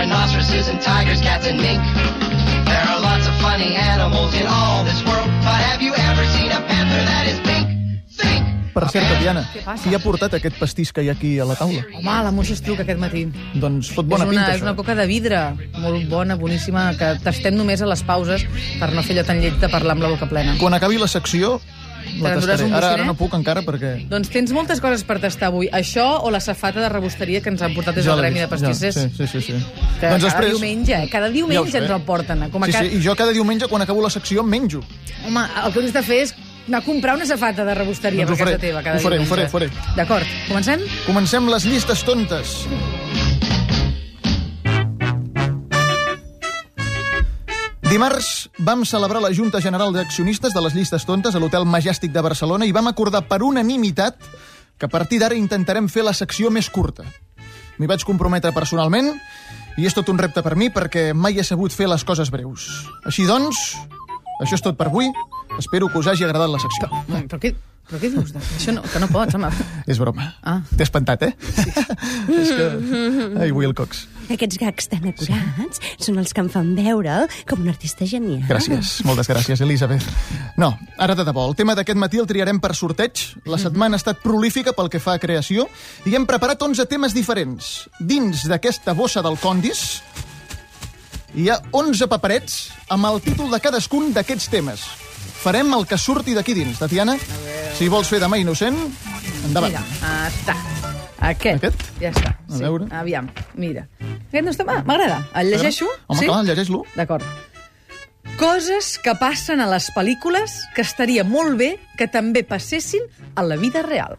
rhinoceroses and tigers, cats and mink. There are lots of funny animals in all this world, but have you ever seen a panther that is pink? Think! Per cert, Tatiana, qui ha portat aquest pastís que hi ha aquí a la taula? Home, la moixa estruc aquest matí. Doncs fot bona és, una, pinta, és una això. coca de vidre, molt bona, boníssima, que tastem només a les pauses per no fer allò tan lleig de parlar amb la boca plena. Quan acabi la secció, la tastaré. Ara, ara no puc encara perquè... Doncs tens moltes coses per tastar avui. Això o la safata de rebosteria que ens han portat des del Gremi de Pastissers. Ja, sí, sí, sí. sí. Que doncs cada després... diumenge, eh? cada diumenge Ja ho ens el porten. eh? Com a Sí, ca... sí, i jo cada diumenge, quan acabo la secció, menjo. Home, el que hauries de fer és anar a comprar una safata de rebosteria Doncs ho per casa teva cada ho faré, ho diumenge. faré, ho faré. D'acord, comencem? Comencem les llistes tontes. Dimarts vam celebrar la Junta General d'Accionistes de les llistes tontes a l'Hotel Majestic de Barcelona i vam acordar per unanimitat que a partir d'ara intentarem fer la secció més curta. M'hi vaig comprometre personalment i és tot un repte per mi perquè mai he sabut fer les coses breus. Així doncs, això és tot per avui. Espero que us hagi agradat la secció. Mm, Però què, però què dius? Això no, que no pots, home. És broma. Ah. T'he espantat, eh? Sí. és que... Ai, Wilcox. Aquests gags tan acurats són els que em fan veure com un artista genial. Gràcies, moltes gràcies, Elisabet. No, ara de debò, el tema d'aquest matí el triarem per sorteig. La setmana ha estat prolífica pel que fa a creació i hem preparat 11 temes diferents. Dins d'aquesta bossa del Condis hi ha 11 paperets amb el títol de cadascun d'aquests temes. Farem el que surti d'aquí dins. Tatiana, si vols fer demà innocent, endavant. Mira, ah, està. Aquest. Aquest? Ja està. A veure. Aviam, mira. Aquest no està mal, m'agrada. El llegeixo? Home, sí? clar, llegeix-lo. D'acord. Coses que passen a les pel·lícules que estaria molt bé que també passessin a la vida real.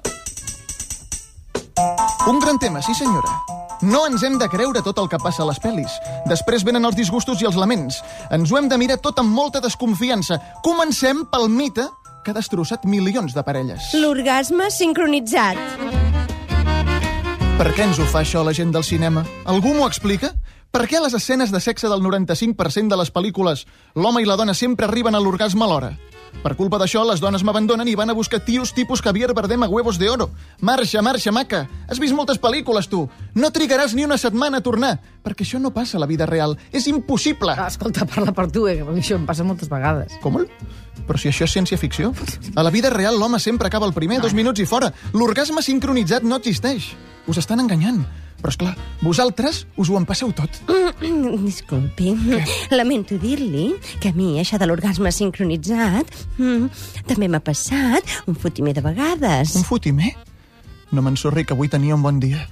Un gran tema, sí senyora. No ens hem de creure tot el que passa a les pel·lis. Després venen els disgustos i els laments. Ens ho hem de mirar tot amb molta desconfiança. Comencem pel mite que ha destrossat milions de parelles. L'orgasme sincronitzat. Per què ens ho fa això la gent del cinema? Algú m'ho explica? Per què a les escenes de sexe del 95% de les pel·lícules l'home i la dona sempre arriben a l'orgasme alhora? Per culpa d'això, les dones m'abandonen i van a buscar tios tipus Javier Bardem a huevos de oro. Marxa, marxa, maca. Has vist moltes pel·lícules, tu. No trigaràs ni una setmana a tornar, perquè això no passa a la vida real. És impossible. Ah, escolta, parla per tu, eh, que això em passa moltes vegades. Com? Però si això és ciència-ficció? A la vida real l'home sempre acaba el primer, dos minuts i fora. L'orgasme sincronitzat no existeix. Us estan enganyant. Però, és clar, vosaltres us ho en passeu tot. Mm, Disculpi, lamento dir-li que a mi això de l'orgasme sincronitzat mm, també m'ha passat un fotimer de vegades. Un fotimer? No m'ensorri que avui tenia un bon dia.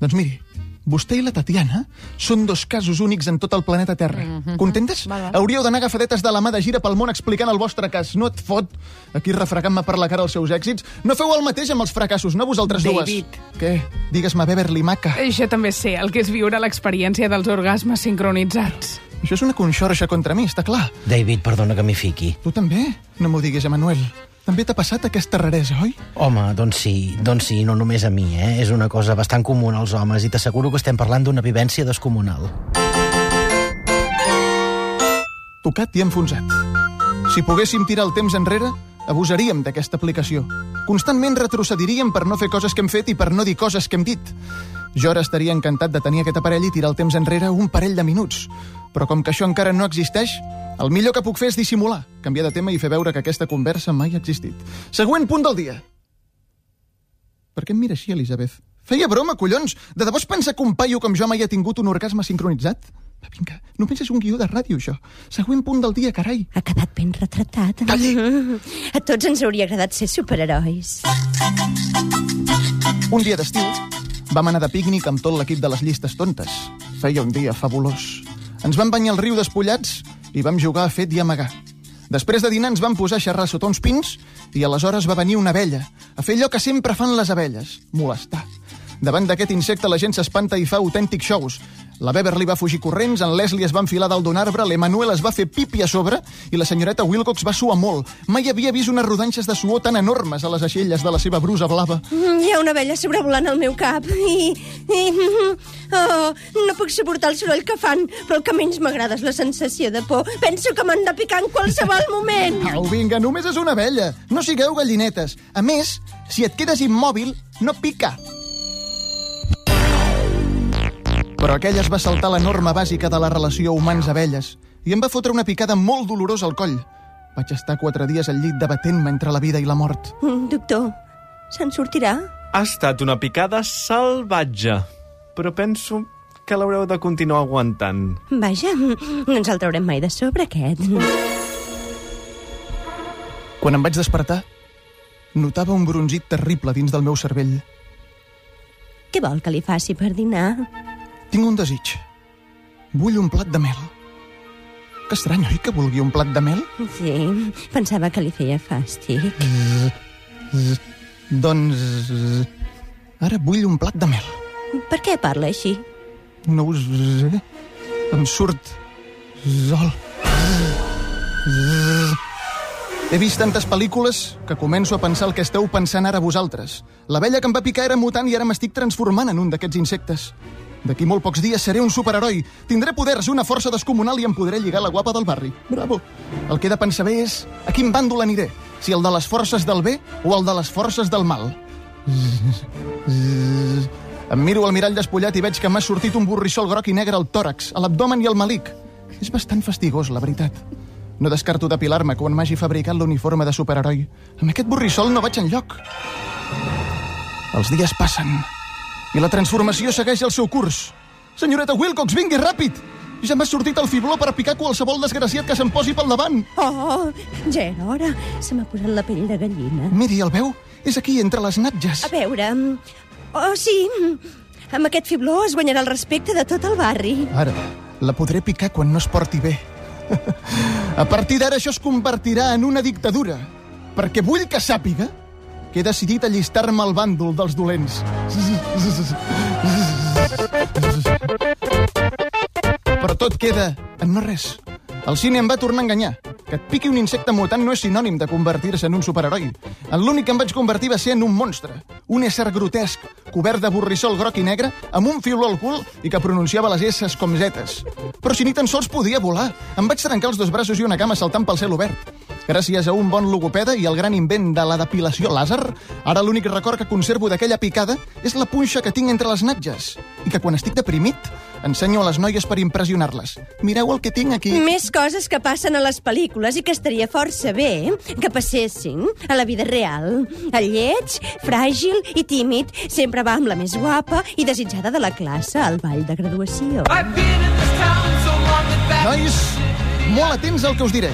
Doncs miri, vostè i la Tatiana són dos casos únics en tot el planeta Terra. Contentes? Val, val. Hauríeu d'anar agafadetes de la mà de gira pel món explicant el vostre cas. No et fot aquí refregant-me per la cara els seus èxits. No feu el mateix amb els fracassos, no vosaltres David. dues. Què? Digues-me, Beverly Maca. Jo també sé el que és viure l'experiència dels orgasmes sincronitzats. Això és una conxorxa contra mi, està clar. David, perdona que m'hi fiqui. Tu també? No m'ho diguis, Emanuel. També t'ha passat aquesta raresa, oi? Home, doncs sí, doncs sí, no només a mi, eh? És una cosa bastant comuna als homes i t'asseguro que estem parlant d'una vivència descomunal. tocat i enfonsat. Si poguéssim tirar el temps enrere, abusaríem d'aquesta aplicació. Constantment retrocediríem per no fer coses que hem fet i per no dir coses que hem dit. Jo ara estaria encantat de tenir aquest aparell i tirar el temps enrere un parell de minuts. Però com que això encara no existeix, el millor que puc fer és dissimular, canviar de tema i fer veure que aquesta conversa mai ha existit. Següent punt del dia. Per què em mira així, Elisabet? Feia broma, collons! De debò es pensa que un paio com jo mai ha tingut un orgasme sincronitzat? Va, vinga, només és un guió de ràdio, això. Següent punt del dia, carai. Ha quedat ben retratat. Calli. A tots ens hauria agradat ser superherois. Un dia d'estiu vam anar de pícnic amb tot l'equip de les llistes tontes. Feia un dia fabulós. Ens vam banyar al riu despullats i vam jugar a fet i amagar. Després de dinar ens vam posar a xerrar sota uns pins i aleshores va venir una abella a fer allò que sempre fan les abelles, molestar. Davant d'aquest insecte la gent s'espanta i fa autèntics shows. La Beverly va fugir corrents, en Leslie es va enfilar dalt d'un arbre, l'Emanuel es va fer pipi a sobre i la senyoreta Wilcox va suar molt. Mai havia vist unes rodanxes de suor tan enormes a les aixelles de la seva brusa blava. Mm, Hi ha una vella sobrevolant al meu cap i... i oh, no puc suportar el soroll que fan, però el que menys m'agrada és la sensació de por. Penso que m'han de picar en qualsevol moment. Au, vinga, només és una vella. No sigueu gallinetes. A més, si et quedes immòbil, no pica. Però aquella es va saltar la norma bàsica de la relació humans-abelles i em va fotre una picada molt dolorosa al coll. Vaig estar quatre dies al llit debatent-me entre la vida i la mort. Mm, Doctor, se'n sortirà? Ha estat una picada salvatge, però penso que l'haureu de continuar aguantant. Vaja, no ens el traurem mai de sobre, aquest. Quan em vaig despertar, notava un bronzit terrible dins del meu cervell. Què vol que li faci per dinar? Tinc un desig. Vull un plat de mel. Que estrany, oi, que vulgui un plat de mel? Sí, pensava que li feia fàstic. Doncs... Ara vull un plat de mel. Per què parla així? No ho sé. Em surt... Sol. He vist tantes pel·lícules que començo a pensar el que esteu pensant ara vosaltres. L'abella que em va picar era mutant i ara m'estic transformant en un d'aquests insectes. D'aquí molt pocs dies seré un superheroi. Tindré poders, una força descomunal i em podré lligar la guapa del barri. Bravo. El que he de pensar bé és a quin bàndol aniré. Si el de les forces del bé o el de les forces del mal. Em miro al mirall despullat i veig que m'ha sortit un borrissol groc i negre al tòrax, a l'abdomen i al malic. És bastant fastigós, la veritat. No descarto depilar-me quan m'hagi fabricat l'uniforme de superheroi. Amb aquest borrissol no vaig enlloc. Els dies passen i la transformació segueix el seu curs. Senyoreta Wilcox, vingui ràpid! Ja m'ha sortit el fibló per picar qualsevol desgraciat que se'm posi pel davant. Oh, ja era hora. Se m'ha posat la pell de gallina. Miri, el veu? És aquí, entre les natges. A veure... Oh, sí. Amb aquest fibló es guanyarà el respecte de tot el barri. Ara, la podré picar quan no es porti bé. A partir d'ara això es convertirà en una dictadura, perquè vull que sàpiga que he decidit allistar-me al bàndol dels dolents. Però tot queda en no res. El cine em va tornar a enganyar. Que et piqui un insecte mutant no és sinònim de convertir-se en un superheroi. En l'únic que em vaig convertir va ser en un monstre. Un ésser grotesc, cobert de borrissol groc i negre, amb un fibló al cul i que pronunciava les esses com zetes. Però si ni tan sols podia volar. Em vaig trencar els dos braços i una cama saltant pel cel obert. Gràcies a un bon logopeda i al gran invent de la depilació làser, ara l'únic record que conservo d'aquella picada és la punxa que tinc entre les natges. I que quan estic deprimit, ensenyo a les noies per impressionar-les. Mireu el que tinc aquí. Més coses que passen a les pel·lícules i que estaria força bé que passessin a la vida real. El lleig, fràgil i tímid sempre va amb la més guapa i desitjada de la classe al ball de graduació. Nois, molt atents al que us diré.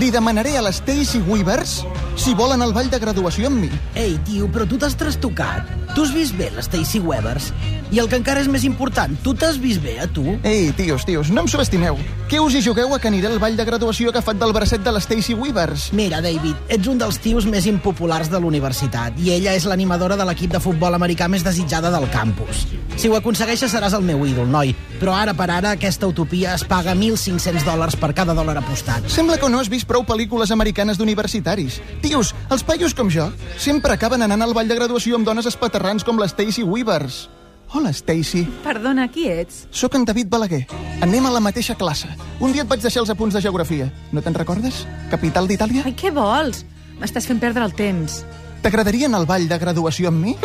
Li demanaré a les Stacy Weavers si volen el ball de graduació amb mi. Ei, tio, però tu t'has trastocat. Tu has vist bé les Stacy Webers? I el que encara és més important, tu t'has vist bé, a tu? Ei, tios, tios, no em subestimeu. Què us hi jugueu a que aniré al ball de graduació agafat del bracet de les Stacy Weavers? Mira, David, ets un dels tios més impopulars de l'universitat i ella és l'animadora de l'equip de futbol americà més desitjada del campus. Si ho aconsegueixes seràs el meu ídol, noi, però ara per ara aquesta utopia es paga 1.500 dòlars per cada dòlar apostat. Sembla que no has vist prou pel·lícules americanes d'universitaris. Tios, els paios com jo sempre acaben anant al ball de graduació amb dones espaterrants com les Stacy Weavers. Hola, Stacy. Perdona, qui ets? Sóc en David Balaguer. Anem a la mateixa classe. Un dia et vaig deixar els apunts de geografia. No te'n recordes? Capital d'Itàlia? Ai, què vols? M'estàs fent perdre el temps. T'agradaria anar al ball de graduació amb mi?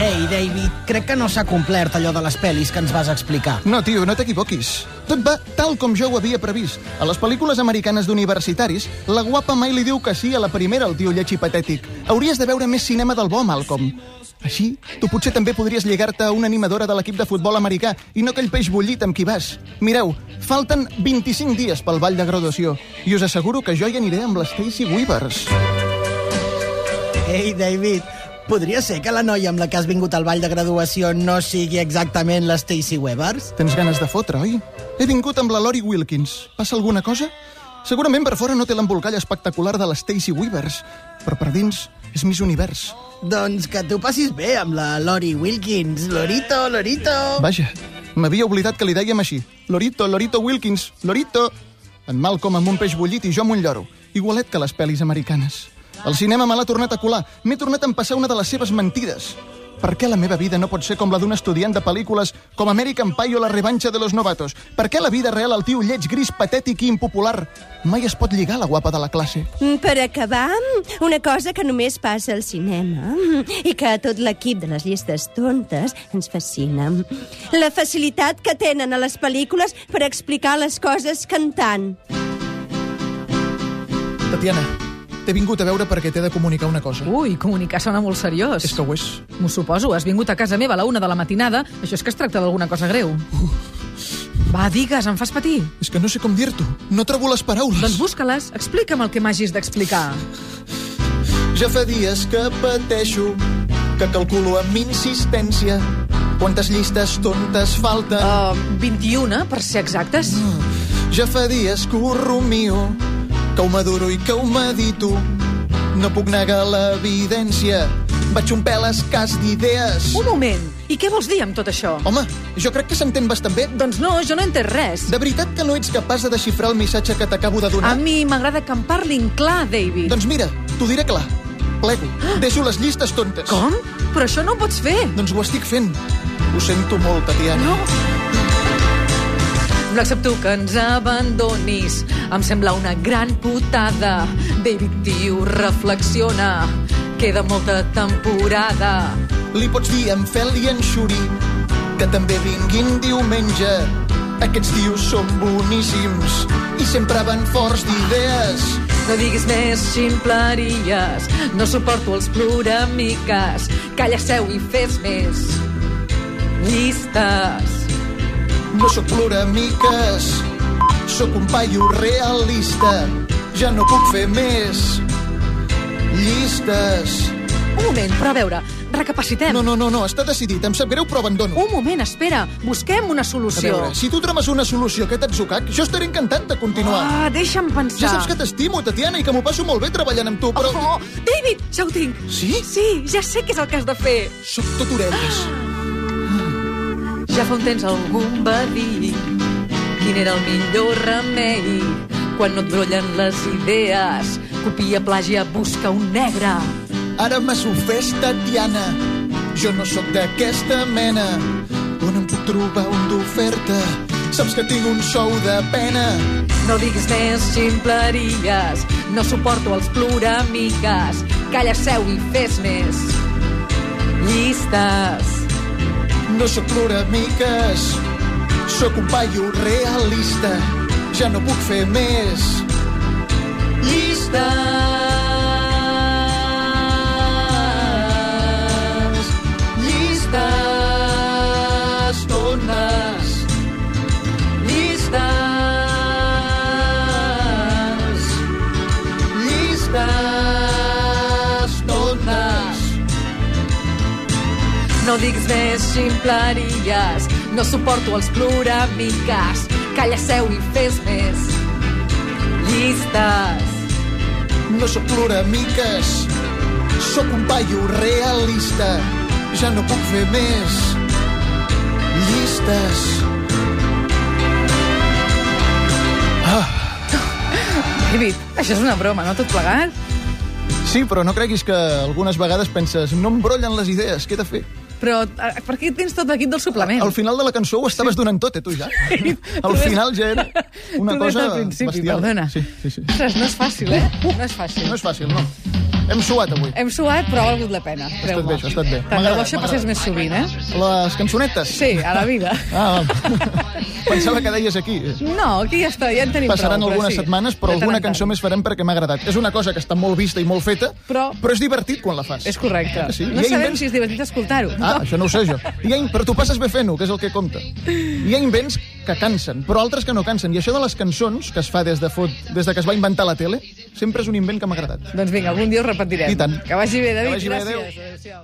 Ei, David, crec que no s'ha complert allò de les pel·lis que ens vas explicar. No, tio, no t'equivoquis. Tot va tal com jo ho havia previst. A les pel·lícules americanes d'universitaris, la guapa mai li diu que sí a la primera al tio lleig i patètic. Hauries de veure més cinema del bo, Malcolm. Així, tu potser també podries lligar-te a una animadora de l'equip de futbol americà i no aquell peix bullit amb qui vas. Mireu, falten 25 dies pel ball de graduació i us asseguro que jo hi aniré amb les Stacy Weavers. Ei, David, podria ser que la noia amb la que has vingut al ball de graduació no sigui exactament la Stacy Webers? Tens ganes de fotre, oi? He vingut amb la Lori Wilkins. Passa alguna cosa? Segurament per fora no té l'embolcall espectacular de les Stacy Weavers, però per dins és Miss Univers. Doncs que tu passis bé amb la Lori Wilkins. Lorito, Lorito. Vaja, m'havia oblidat que li dèiem així. Lorito, Lorito Wilkins, Lorito. En Malcolm amb un peix bullit i jo amb un lloro. Igualet que les pel·lis americanes. El cinema me l'ha tornat a colar. M'he tornat a empassar una de les seves mentides. Per què la meva vida no pot ser com la d'un estudiant de pel·lícules com American Pie o La revanxa de los novatos? Per què la vida real el tio lleig, gris, patètic i impopular mai es pot lligar a la guapa de la classe? Mm, Per acabar, una cosa que només passa al cinema i que a tot l'equip de les llistes tontes ens fascina. La facilitat que tenen a les pel·lícules per explicar les coses cantant. Tatiana, t'he vingut a veure perquè t'he de comunicar una cosa. Ui, comunicar sona molt seriós. És que ho és. M'ho suposo, has vingut a casa meva a la una de la matinada. Això és que es tracta d'alguna cosa greu. Va, digues, em fas patir. És que no sé com dir-t'ho. No trobo les paraules. Doncs busca-les, explica'm el que m'hagis d'explicar. Ja fa dies que pateixo, que calculo amb insistència quantes llistes tontes falten. Uh, 21, per ser exactes. Ja fa dies que ho rumio, que ho maduro i que ho medito. No puc negar l'evidència. Vaig un pèl escàs d'idees. Un moment, i què vols dir amb tot això? Home, jo crec que s'entén bastant bé. Doncs no, jo no he entès res. De veritat que no ets capaç de desxifrar el missatge que t'acabo de donar? A mi m'agrada que em parlin clar, David. Doncs mira, t'ho diré clar. Plego. Deixo les llistes tontes. Com? Però això no ho pots fer. Doncs ho estic fent. Ho sento molt, Tatiana. No. No accepto que ens abandonis. Em sembla una gran putada. David, tio, reflexiona. Queda molta temporada. Li pots dir en Fel i en Xuri que també vinguin diumenge. Aquests tios són boníssims i sempre van forts d'idees. No diguis més ximpleries. No suporto els ploramiques. Calla, seu i fes més. Llistes. No sóc ploramiques, sóc un paio realista. Ja no puc fer més. Llistes. Un moment, però a veure, recapacitem. No, no, no, no, està decidit. Em sap greu, però abandono. Un moment, espera. Busquem una A solució. veure, si tu trames una solució a aquest atzucac, jo estaré encantat de continuar. Ah, deixa'm pensar. Ja saps que t'estimo, Tatiana, i que m'ho passo molt bé treballant amb tu, però... Oh, David, ja ho tinc. Sí? Sí, ja sé què és el que has de fer. Sóc tot orelles. Ja fa un temps algú em va dir quin era el millor remei quan no et brollen les idees. Copia, plàgia, busca un negre. Ara m'has ofès, Tatiana. Jo no sóc d'aquesta mena. On em puc trobar un d'oferta? Saps que tinc un sou de pena. No diguis més ximpleries, no suporto els ploramiques. Calla, seu i fes més. Llistes. No sóc ploramiques. Sóc un paio realista. Ja no puc fer més. Llistes. Diguis més ximpleries, no suporto els ploramiques. Calla, seu i fes més. Llistes. No sóc ploramiques, sóc un paio realista. Ja no puc fer més. Llistes. David, això és una broma, no tot plegat? Sí, però no creguis que algunes vegades penses no em brollen les idees, què he de fer? Però per què tens tot l'equip del suplement? Al final de la cançó ho estaves donant tot, eh, tu ja. Al final ja era una tu cosa principi, bestial. perdona. Sí, sí, sí. Ostres, no és fàcil, eh? No és fàcil. No és fàcil, no. Hem suat avui. Hem suat, però ha valgut la pena. Ha estat bé, això ha estat bé. Tant de bo això passés més sovint, eh? Les cançonetes? Sí, a la vida. Ah. Pensava que deies aquí. No, aquí ja està, ja en tenim Passaran prou. però algunes sí, setmanes, però alguna cançó més farem perquè m'ha agradat. És una cosa que està molt vista i molt feta, Però- però és divertit quan la fas. És correcte. Sí, no sabem invents- si és divertit escoltar-ho. Ah, No. això no ho sé jo. Ha, in- però tu passes bé fent-ho, que és el que compta. Hi ha invents que cansen, però altres que no cansen. I això de les cançons, que es fa des de, fot, des de que es va inventar la tele, sempre és un invent que m'ha agradat. Doncs vinga, algun dia ho repetirem. I tant. Que vagi bé, David. Que vagi bé, Gràcies. adéu. Adéu-siau.